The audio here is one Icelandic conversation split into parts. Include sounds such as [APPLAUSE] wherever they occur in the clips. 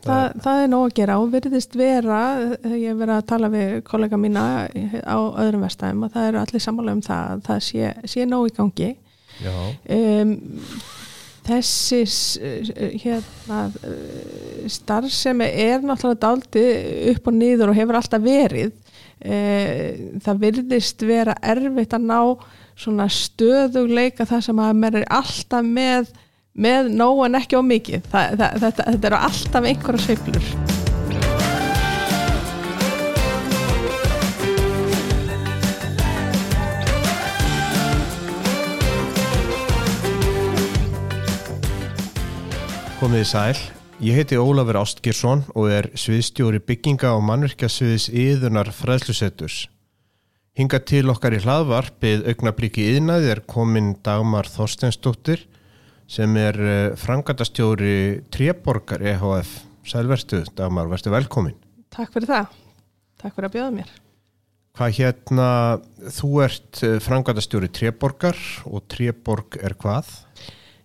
Það, það er nóg að gera og virðist vera, ég hef verið að tala við kollega mína á öðrum vestæðum og það eru allir sammála um það að það sé, sé nóg í gangi. Um, þessi hérna, starf sem er náttúrulega daldi upp og niður og hefur alltaf verið. Uh, það virðist vera erfitt að ná svona stöðugleika það sem að mér er alltaf með með nóg en ekki á mikið það, það, þetta, þetta eru alltaf einhverja sveiflur komið í sæl. Ég heiti Ólafur Ástgirsson og er sviðstjóri bygginga og mannverkjasviðs yðunar fræðslusetturs. Hinga til okkar í hlaðvarpið augnabliki yðnaði er komin Dagmar Þorstensdóttir sem er frangatastjóri Tréborgar EHF. Sælverstu, Dagmar, verstu velkomin. Takk fyrir það Takk fyrir að bjóða mér Hvað hérna, þú ert frangatastjóri Tréborgar og Tréborg er hvað?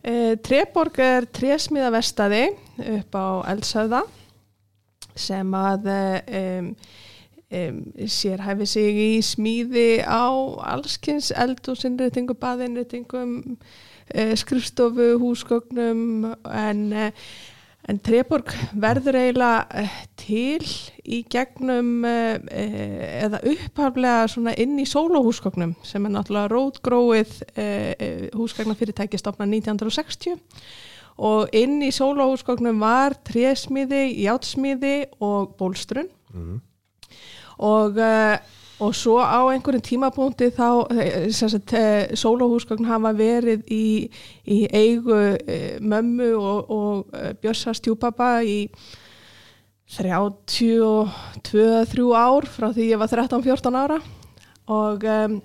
e, Tréborg er trésmiða vestaði upp á Elshöfða sem að um, um, sérhæfi sig í smíði á allskins eldúsinréttingum, baðinréttingum e, skrifstofu, húsgögnum en e, En Treborg verður eiginlega eh, til í gegnum eh, eh, eða upphaflega svona inn í sólóhúsgögnum sem er náttúrulega rótgróið eh, húsgagnafyrirtæki stopnað 1960 og inn í sólóhúsgögnum var trésmiði, játsmiði og bólstrun Mm. og, uh, og svo á einhverjum tímapunkti þá eh, uh, sólóhúsgögn hafa verið í, í eigu uh, mömmu og, og Björsa stjúpapa í 32-3 ár frá því ég var 13-14 ára og um,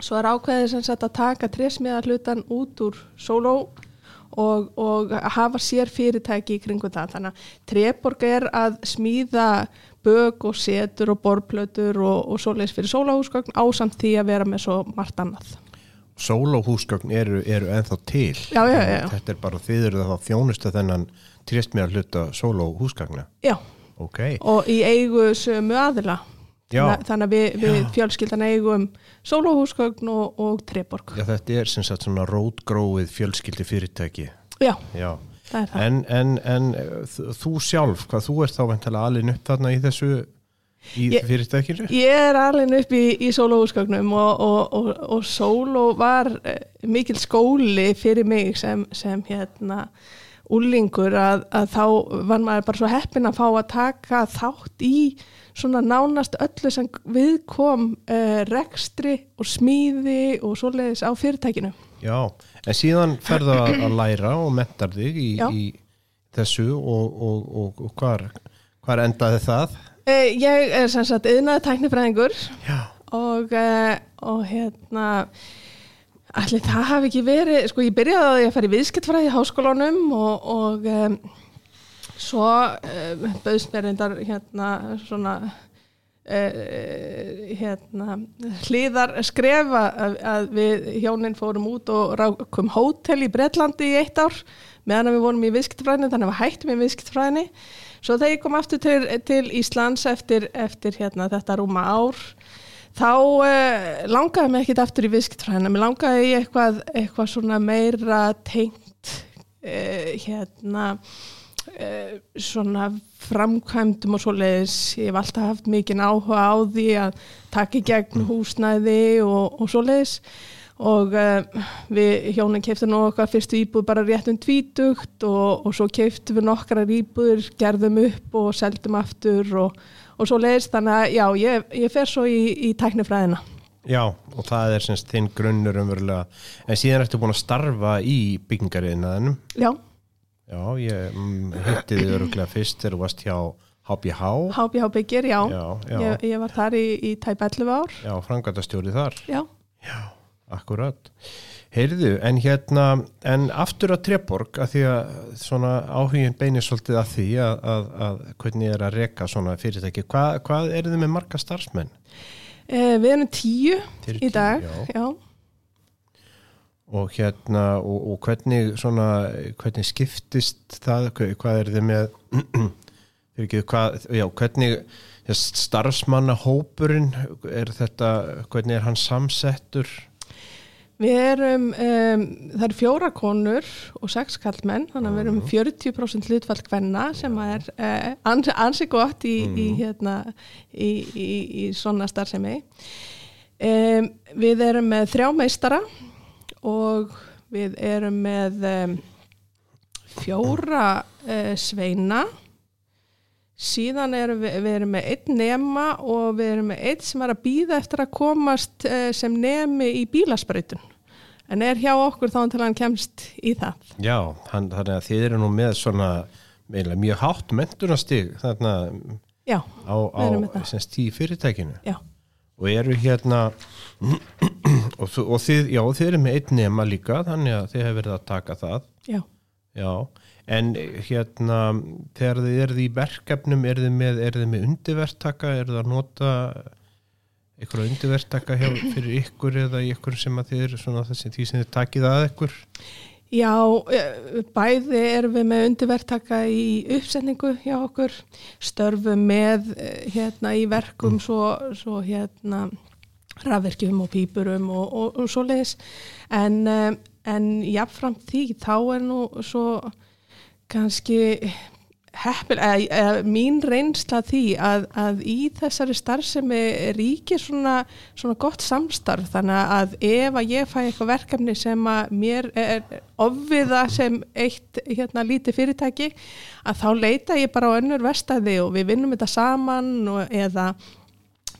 svo er ákveðið sem sagt að taka trésmiða hlutan út úr sóló og, og hafa sér fyrirtæki í kringu það. Þannig að Treborg er að smíða bög og setur og borplötur og, og svoleiðis fyrir sólahúsgögn ásamt því að vera með svo margt annað. Sólóhúsgögn eru, eru ennþá til. Já, já, já. Þetta er bara þið eru það þjónusta þennan tristmjöða hluta sólóhúsgagna. Já, Ok. og í eigu sömu aðila. Já. Þannig, að við, við fjölskyldan eigum sólahúsgögn og, og Treborg. Já, þetta er sem sagt svona rótgróið fjölskyldi fyrirtæki. Já, Já. Það það. En, en, en þ- þú sjálf, hvað þú ert þá veintalega alin upp þarna í þessu í Ég- fyrirtækinu? Ég er alveg upp í, í sólóhúsgögnum og, og, og, og sóló var eh, mikil skóli fyrir mig sem, sem hérna úlingur að, að þá var maður bara svo heppin að fá að taka þátt í svona nánast öllu sem viðkom uh, rekstri og smíði og svoleiðis á fyrirtækinu. Já, en síðan ferðu að [CLEARS THROAT] læra og mentar þig í, í þessu og, og, og, og hvar, hvar endaði það? Uh, ég er sem sagt yðnaði tæknifræðingur Já. og, og hérna allir það hafi ekki verið sko ég byrjaði að fara í viðskiptfræði í háskólanum og, og um, svo bauðst mér reyndar hérna svona uh, hérna hlýðar skrefa að, að við hjónin fórum út og rákum hótel í Bretlandi í eitt ár meðan við vorum í viðskiptfræðinni þannig að við hættum í viðskiptfræðinni svo þegar ég kom aftur til, til Íslands eftir, eftir hérna, þetta rúma ár þá uh, langaði mig ekkit aftur í viðskiptfræðina, mér langaði í eitthvað, eitthvað meira tengt uh, hérna svona framkvæmdum og svoleiðis, ég hef alltaf haft mikinn áhuga á því að taka í gegn húsnæði og, og svoleiðis. Og uh, við hjónin keiftum okkar fyrstu íbúð bara rétt um tvítugt og, og svo keiftum við nokkrar íbúður, gerðum upp og seldum aftur og, og svo leiðist þannig að já, ég, ég fer svo í, í tæknifræðina. Já, og það er semst þinn grunnur umverulega, en síðan ertu búin að starfa í byggingariðnaðinum. Já, Já, ég mm, hitti þið öruglega fyrst þegar þú varst hjá HBH. HBH byggir, já. Já, já, Ég, ég var þar í, í tæp 11 ár. já, frangatastjóri þar. Já, Já, akkurat. Heyrðu, en hérna, en aftur að Treborg, að því að svona áhugin beinir svolítið að því að, að, að hvernig er að reka svona fyrirtæki. Hva, hvað eru þið með marga starfsmenn? eh, við erum tíu eruð í dag. tíu, já. já. Og hérna, og, og hvernig svona, hvernig skiptist það, Hva- hvað er þið með [CLEARS THROAT] ekki, hvað, já, hvernig starfsmannahópurinn er þetta, hvernig er hann samsettur? Við erum, um, það eru fjóra konur og sex kallmenn, þannig að við erum 40% hlutfall hvenna sem er uh, ans, ansi gott í, mm. í, hérna, í, í svona starfsemi. Um, við erum með þrjá meistara og við erum með um, fjóra uh, sveina. Síðan erum við, við erum með einn nema og við erum með einn sem er að býða eftir að komast uh, sem nemi í bílaspröytun en er hjá okkur þá til hann kemst í það. Já, hann, þannig að þið eru nú með svona mjög hátt mentunastig þarna Já, á, á semst í fyrirtækinu. Já. Og eru hérna og, og þið, já, þið eru með einn nema líka þannig að þið hefur verið að taka það Já Já, en hérna þegar þið eruð í verkefnum er þið með, með undirverktaka, er þið að nota eitthvað undirverktaka fyrir ykkur eða ykkur sem að þið eru svona þessi því sem þið takið að ykkur? Já, e, bæði erum við með undirverktaka í uppsetningu hjá okkur, störfum með e, hérna í verkum mm. svo, svo hérna rafverkjum og pýpurum og, og, og svo leiðis en e, en jáfnframt því þá er nú svo kannski heppil, eða, eða mín reynsla því að, að í þessari starfsemi ríkir svona, svona gott samstarf. Þannig að ef að ég fæ eitthvað verkefni sem að mér er ofviða sem eitt hérna lítið fyrirtæki að þá leita ég bara á önnur vestæði og við vinnum þetta saman og, eða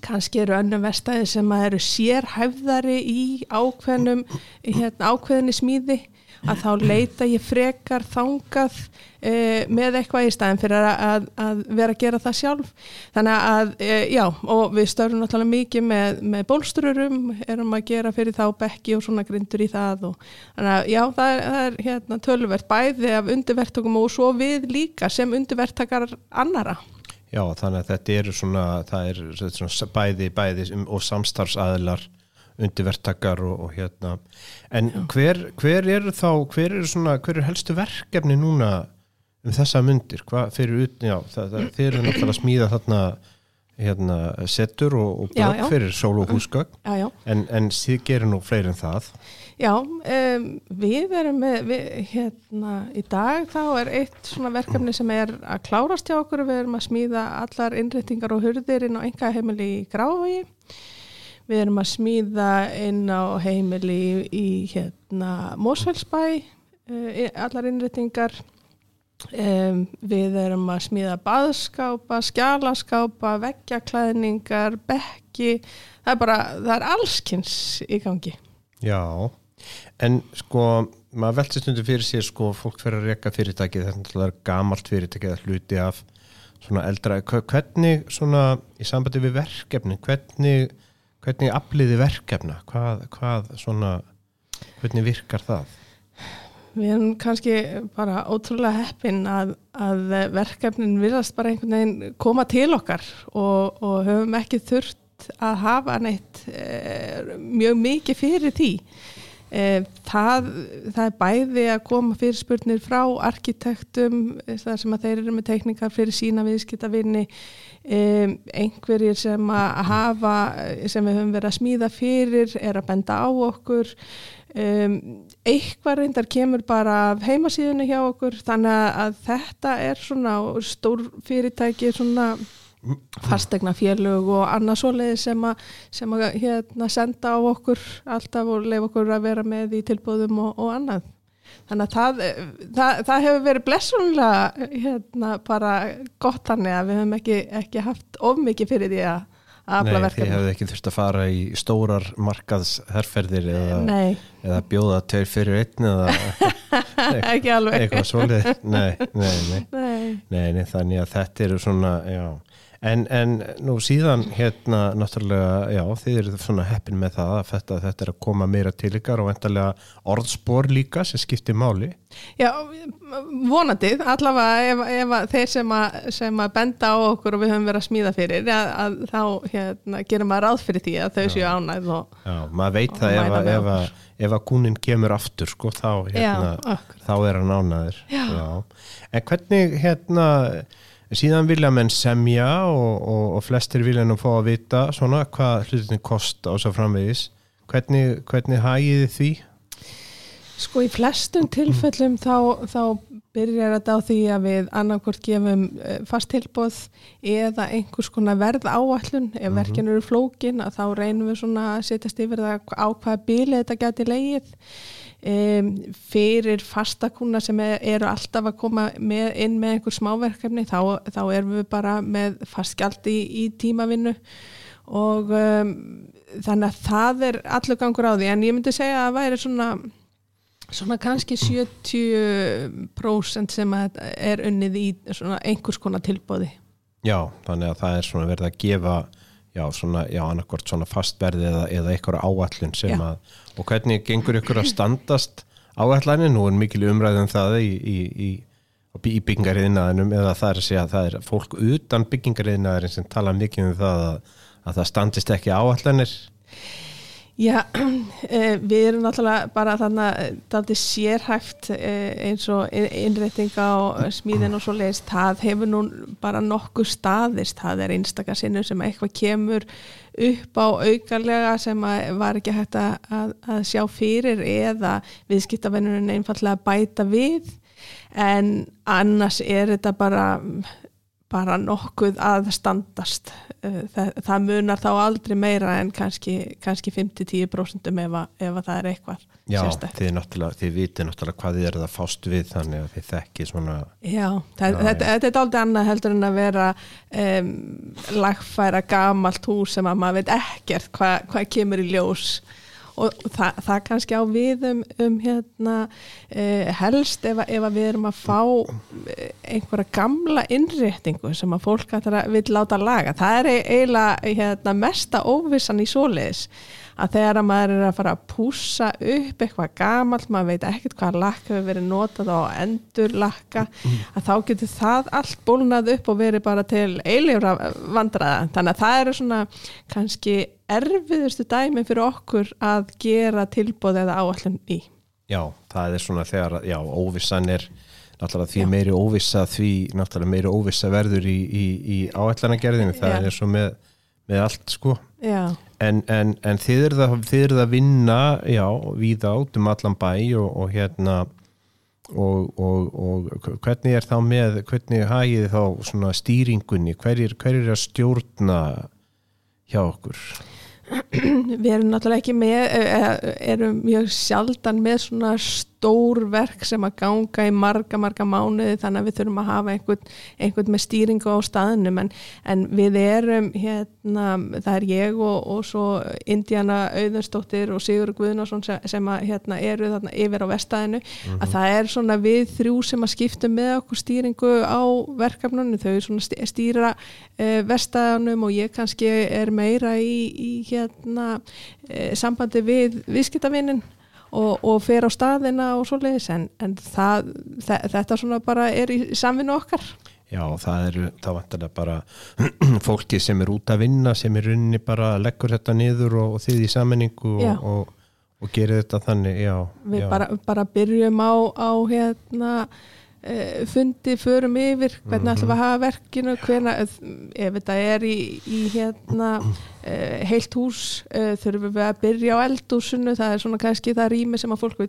kannski eru önnum vestæði sem eru sérhæfðari í ákveðnum hérna, ákveðinni smíði að þá leita ég frekar þangað e, með eitthvað í staðin fyrir að, að vera að gera það sjálf. Þannig að e, já og við störum náttúrulega mikið með, með bólstururum erum að gera fyrir þá bekki og svona grindur í það og þannig að já það er, það er hérna, tölverkt bæði af undirvertökum og svo við líka sem undirvertakar annara Já, þannig að þetta eru svona, það er svona bæði, bæði og samstarfsaðilar undirvertakar og, og hérna. En hver, hver eru þá hver eru svona, hver eru helstu verkefni núna um þessa myndir, hvað fyrir út, já, það, það, eru náttúrulega að smíða þarna hérna setur og, og blokk fyrir sól og húsgögg en, en þið gerir nú fleiri en það. Já, um, við erum með, við, hérna, í dag þá er eitt svona verkefni sem er að klárast hjá okkur, við erum að smíða allar innréttingar og hurðir inn á enga heimili í Gráfagi, við erum að smíða inn á heimili í, í hérna Mósfellsbæ, uh, allar innréttingar, um, við erum að smíða baðskápa, skjálaskápa, veggjaklæðningar, bekki, það er bara, það er allskynns í gangi. Já, En sko, maður velti stundu fyrir sér sko, fólk fyrir að reyka fyrirtæki þetta er gamalt fyrirtæki að hluti af svona eldra, hvernig svona í sambandi við verkefni hvernig, hvernig afliði verkefna hvað, hvað svona hvernig virkar það? Við erum kannski bara ótrúlega heppin að, að verkefnin virðast bara einhvern veginn koma til okkar og, og höfum ekki þurft að hafa neitt e, mjög mikið fyrir því. Eh, það, það er bæði að koma fyrirspurnir frá arkitektum þar sem að þeir eru með teikningar fyrir sína viðskiptavinni um, einhverjir sem að hafa sem við höfum verið að smíða fyrir er að benda á okkur um, eitthvað reyndar kemur bara af heimasíðunni hjá okkur þannig að þetta er svona stór fyrirtæki svona fastegna félög og annað svoleiði sem að, sem að hérna, senda á okkur alltaf og lefa okkur að vera með í tilbúðum og, og annað. Þannig að það, það, það hefur verið blessunlega hérna, bara gott þannig að við hefum ekki, ekki haft of mikið fyrir því að. Nei, þið hefðu ekki þurft að fara í stórar markaðsherrferðir eða, eða bjóða tveir fyrir einn eða [LAUGHS] eitthvað svolítið. Nei, nei, nei. Nei, nei, þannig að þetta eru svona, já En, en nú síðan hérna náttúrulega, já, þið eru svona heppin með það að þetta, þetta er að koma meira til ykkar og vendarlega orðspor líka sem skiptir máli. Já, vonandi, allavega ef, ef þeir sem að, sem að benda á okkur og við höfum verið að smíða fyrir, að, að þá hérna, gerum maður ráð fyrir því að þau séu ánæð og Já, maður veit það ef að, ef að ef að kúnin kemur aftur sko, þá, hérna, já, þá er hann ánæður. Já. já. En hvernig, hérna síðan vilja menn semja og, og, og flestir vilja nú fá að vita svona hvað hlutin kosta og svo framvegis. Hvernig, hvernig hagið þið því? Sko í flestum tilfellum þá, þá byrjar þetta á því að við annarkort gefum eh, fast tilbóð eða einhvers konar verð áallun ef verkin eru flókin að þá reynum við svona að setjast yfir það á hvaða bíli þetta geti leið um, fyrir fastakúna sem er, eru alltaf að koma með, inn með einhver smáverkefni þá, þá erum við bara með fastgjald í, í tímavinnu. Og um, þannig að það er allur gangur á því. En ég myndi segja að það væri svona svona kannski 70% sem er unnið í einhvers konar tilbóði Já, þannig að það er svona verið að gefa já, svona, já, annarkvort svona fastverði eða, eða eitthvað áallin sem Já. að, og hvernig gengur ykkur að standast áallanir, nú er mikil umræðum það í, í, í, í byggingariðnaðinum eða það er að segja að það er fólk utan byggingariðnaðin sem tala mikið um það að, að það standist ekki áallanir Já, [CLEARS THROAT] eh, við erum náttúrulega bara þannig að þetta er sérhæft eh, eins og innréttinga og smíðin og svo leiðist, það hefur nú bara nokkuð staðist, það er einstakar sinnum sem eitthvað kemur upp á aukarlega sem var ekki hægt að, að, sjá fyrir eða viðskiptavennurinn einfallega bæta við. En annars er þetta bara bara nokkuð að standast. Það, það munar þá aldrei meira en kannski, kannski 5-10% ef, ef að það er eitthvað Já, þið, þið viti náttúrulega hvað þið eruð að fást við þannig að þið þekki svona Já, það, Já, þetta, þetta er aldrei annað heldur en að vera um, lagfæra gamalt hús sem að maður veit ekkert hvað hva kemur í ljós og, það, það kannski á við um, um hérna uh, helst ef, ef við erum að fá eh, einhverja gamla innréttingu sem að fólk vil láta laga. Það er eiginlega hérna, mesta óvissan í svoleiðis að þegar að maður er að fara að pússa upp eitthvað gamalt, maður veit ekkert hvað lakk hefur verið notað á endur lakka, að þá getur það allt bólnað upp og verið bara til eilífra vandræða, þannig að það eru svona kannski erfiðustu dæmi fyrir okkur að gera tilbóð eða áallin í. Já, það er svona þegar, já, óvissan er náttúrulega því Já. meiri óvissa því náttúrulega meiri óvissa verður í, í, í áætlanagerðinu, það Já. er svo með, með allt sko. En, en, en þið eruð að, þið eruð að vinna já, víða át um allan bæ og, og hérna og, og, og hvernig er þá með hvernig hagið þá svona stýringunni, hverjir, hverjir er að stjórna hjá okkur? [CLEARS THROAT] Við erum náttúrulega ekki með, eh, erum mjög sjaldan með svona stór verk sem að ganga í marga, marga mánuði þannig að við þurfum að hafa einhvern, einhvern með stýringu á staðnum. En, en við erum hérna, það er ég og, og svo Indiana Auðunsdóttir og Sigur Guðnason sem, sem að hérna eru þarna yfir á vestæðinu að það er svona við þrjú sem að skipta með okkur stýringu á verkefnunum, þau stýra uh, vestæðanum og ég kannski er meira í, í hérna uh, sambandi við viðskiptavinnin og, og fer á staðina og svoleiðis en, en það, þe þetta svona bara er í samvinnu okkar Já, það eru, það vantarlega bara [CLEARS THROAT] fólki sem er út að vinna sem er runni bara leggur þetta niður og, og þið í sammenningu og, og, og gerir þetta þannig, já, við já. bara, bara byrjum á, á hérna uh, fundi, förum yfir hvernig ætlum við að hafa verkinu hvena, ef þetta er í, í hérna uh, heilt hús uh, þurfum við að byrja á eldhúsinu? Það er svona kannski það rými sem að fólk vil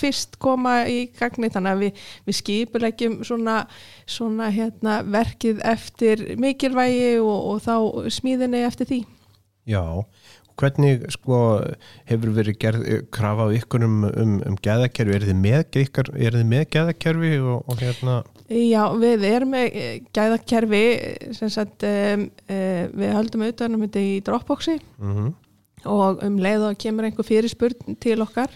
fyrst koma í gagni þannig að við, við skipulegjum svona, svona hérna verkið eftir mikilvægi og, og þá smíðinni eftir því. Já, hvernig sko hefur verið gerð krafa á ykkur um, um, um gæðakerfi, er þið með, með gæðakerfi og, og hérna? Já, við erum með eh, gæðakerfi sem sagt um, við höldum auðvitað um þetta í Dropboxi. Mm og um leið og kemur einhver fyrirspurn til okkar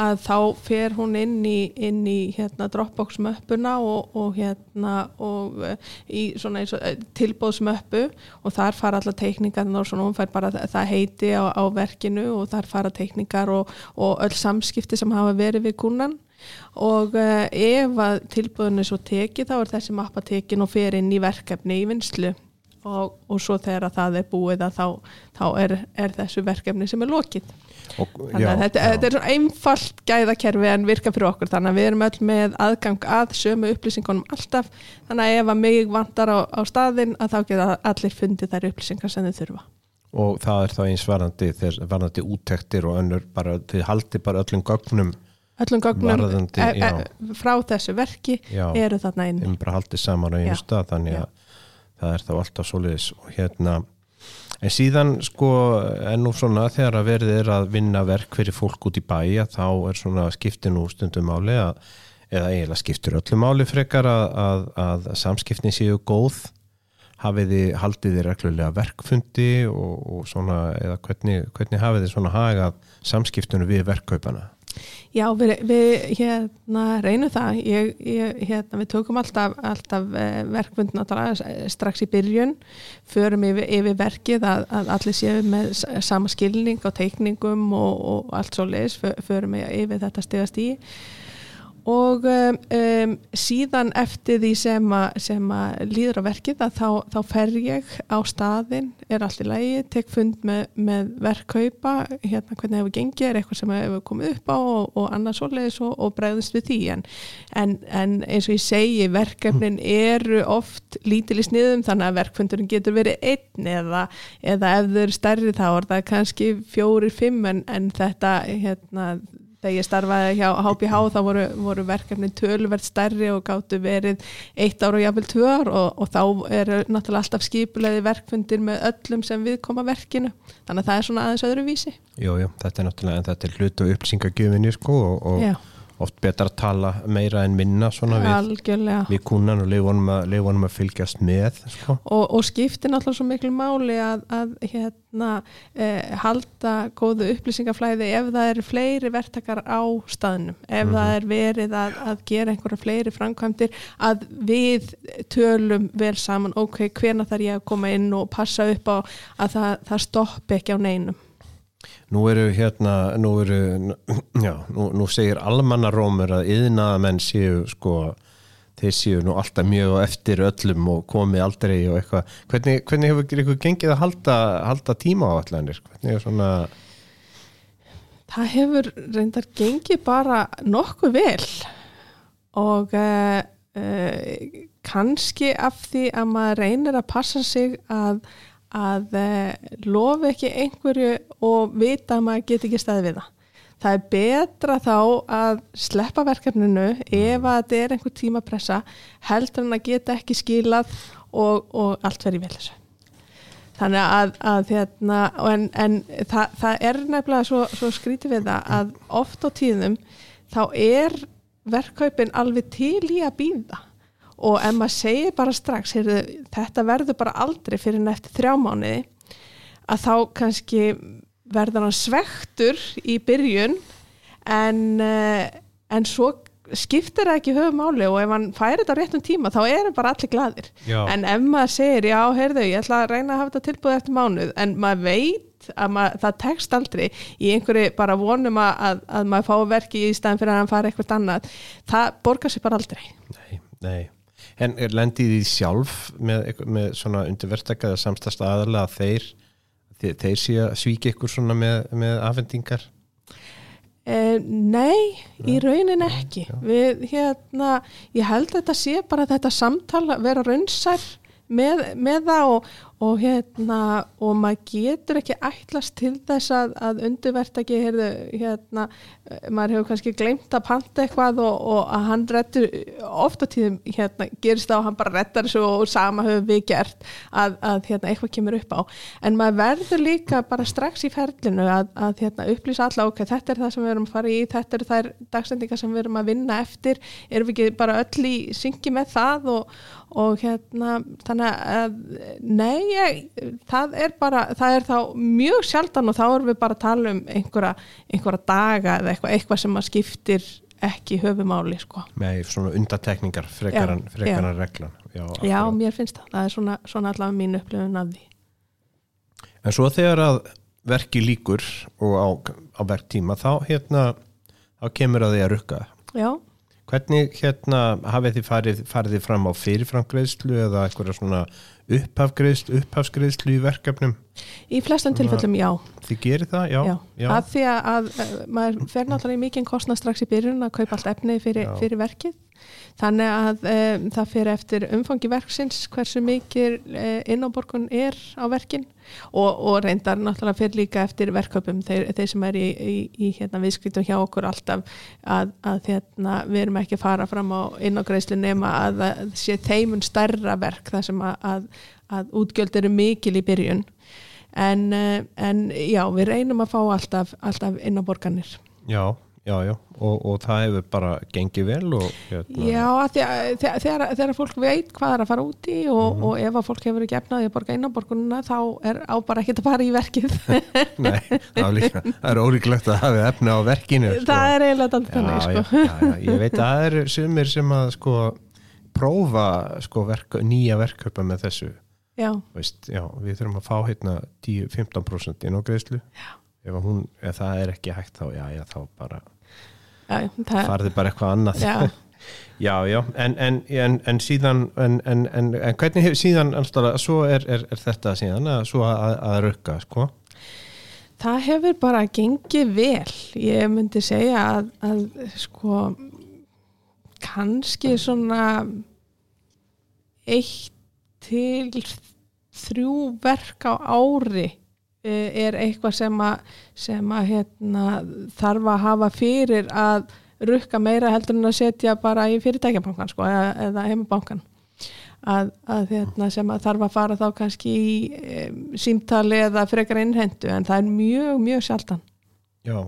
að þá fer hún inn í, inn í hérna, Dropbox möppuna og, og hérna og uh, í uh, tilbóðsmöppu og þar fara allar teikningar og svona hún fær bara það, heiti á, á verkinu og þar fara teikningar og, og öll samskipti sem hafa verið við kunnan og uh, ef að tilbúðinu svo tekið þá er þessi mappa tekin og fer inn í verkefni í vinslu og, og svo þegar að það er búið þá, þá er, er þessu verkefni sem er lokið Og, Þannig að þetta, þetta er svona einfalt gæðakerfi en virka fyrir okkur þannig að við erum öll með aðgang að sömu upplýsingunum alltaf þannig að ef að mig vantar á, á staðin að þá geta allir fundið þær upplýsingar sem þau þurfa. og það er þá eins varandi þeir varandi úttektir og önnur bara, þið haldi bara öllum gögnum Öllum gögnum Varðandi, e, já. e, frá þessu verki já, eru þarna inn. þeim bara haldið saman á einu Já. stað þannig Já. að það er þá alltaf svoleiðis og hérna en síðan sko en nú svona þegar að verið er að vinna verk fyrir fólk út í bæja þá er svona skipti nú stundum máli að, eða eiginlega skiptir öllu máli frekar að, að, að samskiptin séu góð hafið þið, haldið þið reglulega verkfundi og, og svona eða hvernig, hvernig hafið þið svona hagað samskiptunum við verkkaupana Já, við, við hérna, reynum það. Ég, ég, hérna, við tökum alltaf, alltaf eh, náttúrulega eh, strax í byrjun, förum yfir, yfir verkið að, að allir séu með sama skilning á teikningum og, og allt svo leis, förum yfir þetta stegast í og um, um, síðan eftir því sem, a, sem að líður á verkið þá, þá fer ég á staðin, er allt í lagi tek fund með, með verkkaupa hérna hvernig hefur gengið, er eitthvað sem hefur komið upp á og, og annað svoleiðis og, og bregðist við því. En, en, en eins og ég segi, verkefnin eru oft lítil í sniðum þannig að verkfundurinn getur verið einn eða, eða ef þau eru stærri þá er það kannski fjórir, fimm en, en þetta hérna þegar ég starfaði hjá HBH þá voru, voru verkefni tölverð stærri og gáttu verið eitt ár og jafnvel tvö ár og, og þá eru náttúrulega alltaf skipulegði verkfundir með öllum sem við koma verkinu. Þannig að það er svona aðeins öðru vísi Jú, jú, þetta er náttúrulega en þetta er hlut og upplýsingagjöfinni sko og, og oft betra að tala meira en minna svona við, við kúnan og leifunum að, fylgjast með sko. og, og skiptir náttúrulega svo miklu máli að, að hérna, eh, halda góðu upplýsingaflæði ef það eru fleiri verktakar á staðnum, ef Mhm. það er verið að, að gera einhverja fleiri framkvæmdir að við tölum vel saman, ok, hvena þarf ég að koma inn og passa upp á að það, það stoppi ekki á neinum Nú eru hérna nú, eru, já, nú, nú segir almannarómur að yðnaða menn séu sko þeir séu nú alltaf mjög á eftir öllum og komi aldrei og eitthvað. Hvernig, hvernig hefur ykkur gengið að halda, halda tíma á allanir hvernig er svona Það hefur reyndar gengið bara nokkuð vel og uh, uh, kannski af því að maður reynir að passa sig að, að uh, lofa ekki einhverju og vita að maður get ekki staði við það. Það er betra þá að sleppa verkefninu ef að þetta er einhver tímapressa heldur en að geta ekki skilað og, og allt verið vel þessu. Þannig að, að hérna, en, en það, það er nefnilega svo, svo skrítið við það að oft á tíðum þá er verkkaupin alveg til í að býða og ef maður segir bara strax, heyrðu, þetta verður bara aldrei fyrir en eftir þrjá mánuði að þá kannski verður hann svektur í byrjun en, uh, en svo skiptir það ekki höfum máli og ef hann færi þetta á réttum tíma þá er hann bara allir gladir Já. en ef maður segir já, heyrðu, ég ætla að reyna að hafa þetta tilbúið eftir mánuð en maður veit að maður, það tekst aldrei í einhverju bara vonum að, að, að maður fá verki í staðin fyrir að hann fari eitthvað annað það borgar sér bara aldrei Nei, nei. En er lendið í sjálf með, með svona undirvertaka eða samstast aðalega að þeir þeir, þeir sé að svíka ykkur svona með, með afhendingar? Eh, nei, í raunin ekki. Við, hérna, ég held að þetta sé bara þetta samtal að vera raunsær með, með það og, og, hérna, og maður getur ekki ætlast til þess að, að heyrðu, hérna, maður hefur kannski glemt að panta eitthvað og, og að hann rettur ofta tíðum, hérna, gerist og hann bara rettar þessu og sama höfum við gert að, að hérna, eitthvað kemur upp á. En maður verður líka bara strax í ferlinu að, að hérna, upplýsa alla, ok, þetta er það sem við erum að fara í, þetta eru þær dagsendingar sem við erum að vinna eftir, erum við ekki bara öll í syngi með það og, og hérna, þannig að nei, ég, það er bara það er þá mjög sjaldan og þá erum við bara að tala um einhverja, einhverja daga eða eitthvað, eitthvað sem að skiptir ekki höfumáli, sko. með svona undatekningar frekaran, Já, frekaran reglan. Já, Já, mér finnst það, það er svona, svona allavega mín upplifun af því. En svo þegar að verki líkur og á, á verktíma þá hérna þá kemur að því að rukka. Já, Hvernig hérna hafið þið farið, farið þið fram á fyrirframgreðslu eða eitthvað svona upphafgreðslu, upphafsgreðslu í verkefnum? Í flestum tilfellum já. Þið gerir það? Já. Já, að því að, að eh, maður fer náttúrulega í mikinn kostnað strax í byrjun að kaupa allt efni fyrir, Já. fyrir verkið þannig að um, það fer eftir umfangi verksins hversu mikil uh, innáborgun er á verkin og, og reyndar náttúrulega fer líka eftir verköpum þeir, þeir sem er í, í, í hérna, viðskritum hjá okkur alltaf að, að hérna, við erum ekki að fara fram á inn á greiðslu nema að það sé þeimun stærra verk þar sem að, að, að útgjöld eru mikil í byrjun en, eh, en já, við reynum að fá alltaf, alltaf inn á borganir. Já, já, já. Og, og það hefur bara gengið vel og hérna. Já, þegar, þegar, þegar fólk veit hvað er að fara út í og, Mhm. og ef að fólk hefur ekki efnaði að borga inn á borgununa þá er á bara ekkert að fara í verkið. [LAUGHS] Nei, það er, líka, það er ólíklegt að hafa efni á verkinu. sko. það er eiginlega þannig, já, sko. já, já, já, ég veit að það eru sumir sem að sko prófa sko verk, nýja verkaupa með þessu Já, veist, já, við þurfum að fá hérna 10-15% inn á greiðslu já. ef, hún, ef það er ekki hægt þá, já, já, þá bara farði bara eitthvað annað já. [LAUGHS] já, já, en, en, en, en síðan en, en, en, en hvernig hefur síðan alltaf, svo er, er, er þetta síðan að, svo að, að rukka, sko það hefur bara gengið vel. Ég myndi segja að, að sko kannski svona eitt til þrjú verk á ári er eitthvað sem að, sem að hérna, þarf að hafa fyrir að rukka meira heldur en að setja bara í fyrirtækjabankan sko, eða, eða heimabankan að, að hérna, sem að þarf að fara þá kannski í e, símtali eða frekar innhendu en það er mjög, mjög sjaldan. Já.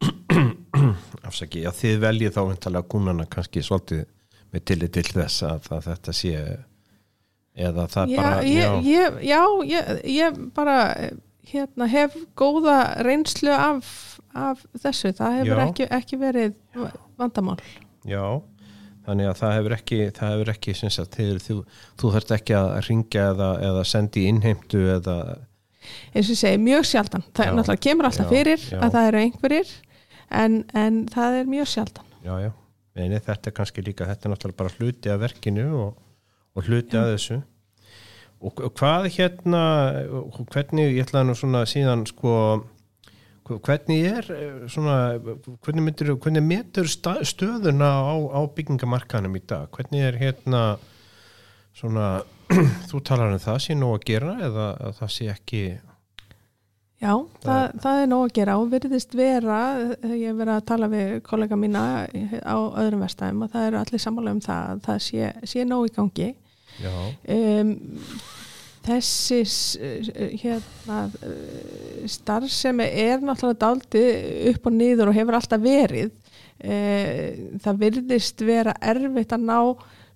[CLEARS THROAT] Afsaki, já þið veljið þá vintalega kúnana kannski svolítið með tillit til þess að, að þetta sé eða það já, bara ég, ég, já ég, ég bara hérna, hef góða reynslu af, af þessu, það hefur Já. ekki, ekki verið vandamál já, þannig að það hefur ekki það hefur ekki, sagt, þið, þú, þú þarft ekki að ringja eða, eða sendi innheimtu eða eins og ég segi, mjög sjaldan það Já. náttúrulega kemur alltaf Já, fyrir já. að það eru einhverjir en, en það er mjög sjaldan já, já, Nei, þetta er kannski líka þetta er náttúrulega bara hluti af verkinu og, og hluti af þessu. Og hvað hérna hvernig, ég ætlaði nú svona síðan sko hvernig er eh, svona hvernig myndir, hvernig metur sta- stöðuna á, á byggingamarkanum í dag? Hvernig er hérna svona [CLEARS THROAT] þú talar um það sé nú að gera eða að það sé ekki Já, það, það er nóg að gera og virðist vera, eh, ég hef verið að tala við kollega mína á öðrum verstaðum og það eru allir sammála um það að það sé, sé nóg í gangi. Um, þessi eh, hérna, eh, starfsemi er náttúrulega daldi upp og niður og hefur alltaf verið. Eh, Það virðist vera erfitt að ná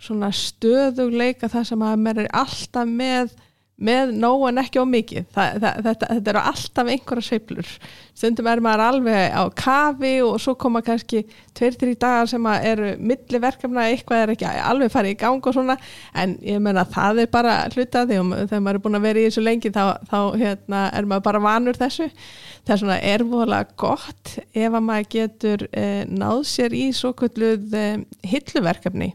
svona stöðugleika það sem að mér er alltaf með með nóg en ekki á mikið. Það, það, þetta, þetta eru alltaf einhverja sveiflur. Stundum er maður alveg á kafi og svo koma kannski tveir, þrý dagar sem eru milli verkefna eitthvað er ekki alveg farið í gang og svona. En ég meina það er bara hluta því. Og þegar maður er búin að vera í þessu lengi þá, þá hérna, er maður bara vanur þessu. Það er svona erfóðlega gott ef að maður getur eh, náð sér í svo kvölduð eh, hilluverkefni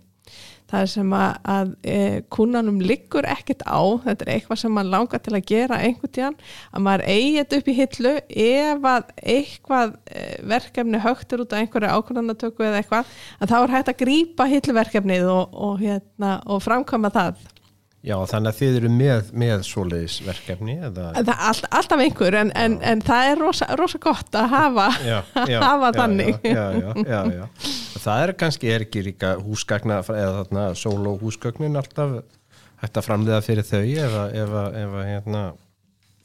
það sem að, að e, kunnanum liggur ekkert á, þetta er eitthvað sem maður langar til að gera einhvern tíðan að maður eigi þetta upp í hillu ef að eitthvað e, verkefni högtur út af einhverju ákvörðanatöku eða eitthvað, að þá er hægt að grípa hilluverkefnið og, og, hérna, og framkvæma það. já, þannig að þið eru með, með svoleiðis verkefni eða er all, alltaf einhver en, en, en það er rosa, rosa gott að hafa, já, já, [LAUGHS] hafa já, þannig. já, já, já, já. [LAUGHS] það er kannski er ekki líka húsgagna eða þarna solo húsgagnin alltaf hægt að framleiða fyrir þau eða, eða, eða hérna?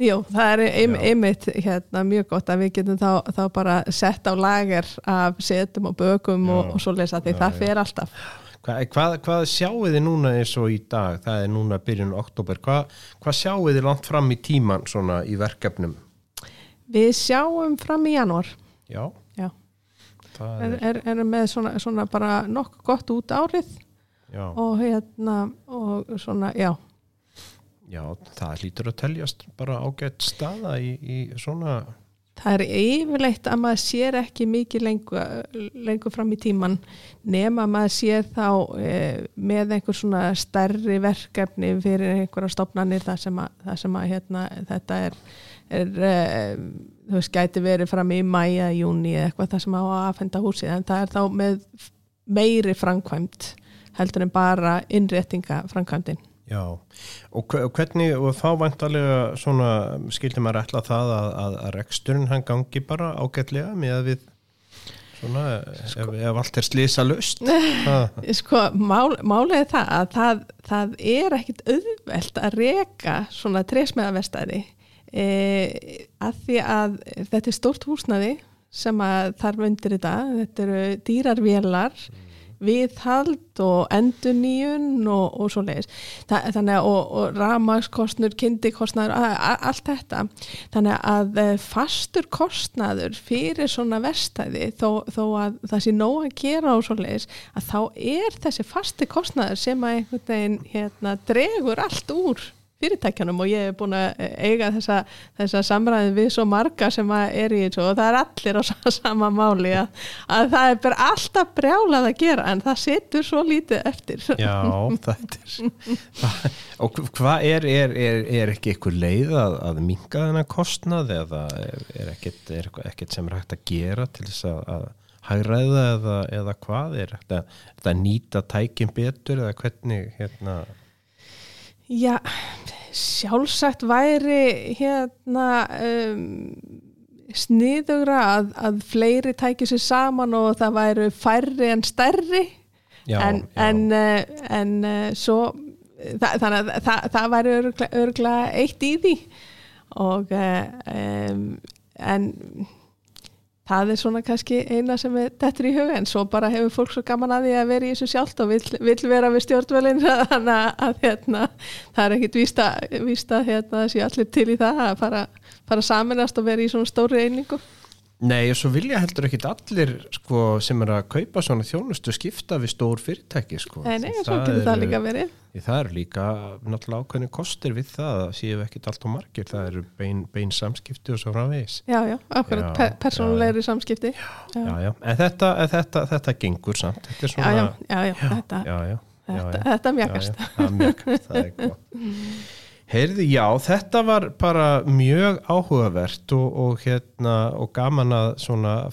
Jú, það er ein, einmitt hérna, mjög gott að við getum þá, þá bara sett á lager af setum og bökum og, Já. og svo lesa því Já, það fer alltaf. hvað, hvað, hvað sjáu þið núna eins og í dag? Það er núna byrjun oktober hvað, hvað sjáu þið langt fram í tíman svona í verkefnum? Við sjáum fram í janúar. Já, er, er, er, með svona, svona bara nokkuð gott út árið já, og hérna og svona, já, já, það hlýtur að teljast bara ágætt staða í, í svona Það er yfirleitt að maður sér ekki mikið lengur, lengur fram í tíman nema maður sér þá e, með einhver svona stærri verkefni fyrir einhverja stopnarnir þar sem að, þar sem að hérna, þetta er, er e, þú veist, gæti verið fram í mæja, júni eða eitthvað þar sem á að aðfenda húsið en það er þá með meiri framkvæmt heldur en bara innréttinga framkvæmdinn. Já, og hvernig, og þá vantarlega svona, skildi maður ætla það að, að, að reksturinn hann gangi bara ágætlega með að við svona, sko, ef, ef allt er slísa lust [LAUGHS] Sko, mál, málið er það að það, það er ekkit auðvelt að reka svona trésmeðavestæði e, að því að þetta er stórt húsnaði sem þarf undir þetta, þetta eru dýrarvélar viðhald og enduníun og, og svo leiðis þannig að og, og ramagskostnur, kindikostnaður allt þetta. Þannig að eh, fastur kostnaður fyrir svona vestæði þó, þó að það sé nóg að gera og svo leiðis að þá er þessi fasti kostnaður sem að einhvern veginn hérna, dregur allt úr fyrirtækjanum og ég hef búin að eiga þessa, þessa samræðin við svo marga sem er í þessu og það er allir á [LAUGHS] sama máli að, að það er bara alltaf brjálað að gera en það setur svo lítið eftir. Já, [LAUGHS] það er og hvað er, er, er, er ekki eitthvað leið að, að minga þennan kostnað eða er ekkert, sem er hægt að gera til þess að, að hægræða eða, eða hvað? Er þetta að nýta tækin betur eða hvernig hérna Já, sjálfsagt væri hérna um, sniðugra að, að fleiri tækja sér saman og það væri færri en stærri já, en, já. en, uh, en uh, svo það, þannig að það, það væri örgla eitt í því og um, en það er svona kannski eina sem er dettur í huga en svo bara hefur fólk svo gaman að því að vera í þessu sjálft og vill, vill vera við stjórnvölinn. [LAUGHS] Þannig að, að hérna, það er ekkit vísta, vísta hérna, þessi allir til í það að fara, fara saminast og vera í svona stóri einingu Nei og svo vilja heldur ekki allir sko, sem er að kaupa svona þjónustu skipta við stór fyrirtæki sko. Nei, nei, svo getur það líka verið. Það eru líka náttúrulega ákveðinu kostir við það að séu ekkit allt á margir. Það eru bein, bein samskipti og svo frávegis Já, já, akkurat, pe persónulegri já, samskipti. Já. já, já, en þetta, þetta, þetta gengur samt. Þetta svona, Já, já, já, þetta Þetta, þetta mjögast Það er mjögast, það er góð Heyrði, já, þetta var bara mjög áhugavert og, og, hérna, og gaman að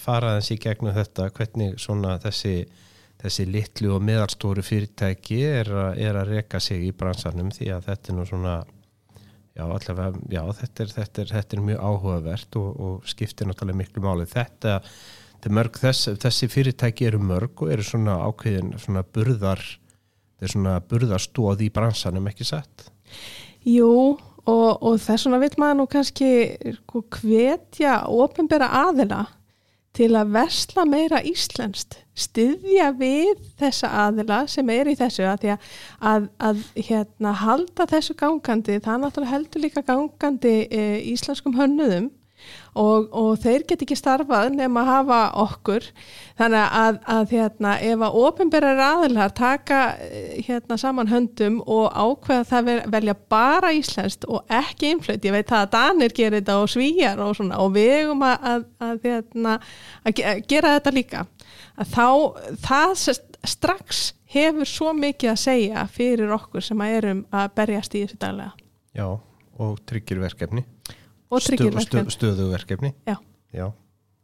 fara þessi gegnum þetta, hvernig þessi, þessi litlu og meðalstóru fyrirtæki er, a, er að reka sig í bransanum því að þetta er nú svona, já, allavega, já, þetta er, þetta er, þetta er mjög áhugavert og, og skiptir náttúrulega miklu máli. Þetta, mörg, þess, þessi fyrirtæki eru mörg og eru svona ákveðin svona burðar, þetta er svona burðarstóð í bransanum, ekki sett? Jú og, og þess vegna vil maður nú kannski sko, hvetja ofinbera aðila til að versla meira íslenskt, styðja við þessa aðila sem er í þessu að, að, að, hérna, halda þessu gangandi, það náttúrulega heldur líka gangandi e, íslenskum hönnuðum og, og þeir get ekki starfað nema að hafa okkur. Þannig að, að hérna, ef að ofinberðar aðilar taka eh, hérna, saman höndum og ákveða það velja bara íslenskt og ekki einflöyti, ég veit það að Danir gerir þetta og svíjar og svona og við eigum að, að hérna, gera þetta líka. Að þá það strax hefur svo mikið að segja fyrir okkur sem að erum að berjast í þessu daglega. Já, og tryggir verkefni og tryggir verkefni. Stöðuverkefni. Já, Já,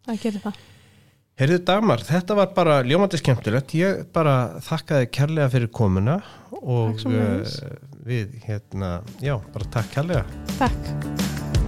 það gerir það. Herðu Dagmar, þetta var bara ljómandi skemmtilegt. Ég bara þakkaði kærlega fyrir komuna og uh, við hérna, já, bara takk kærlega. Takk.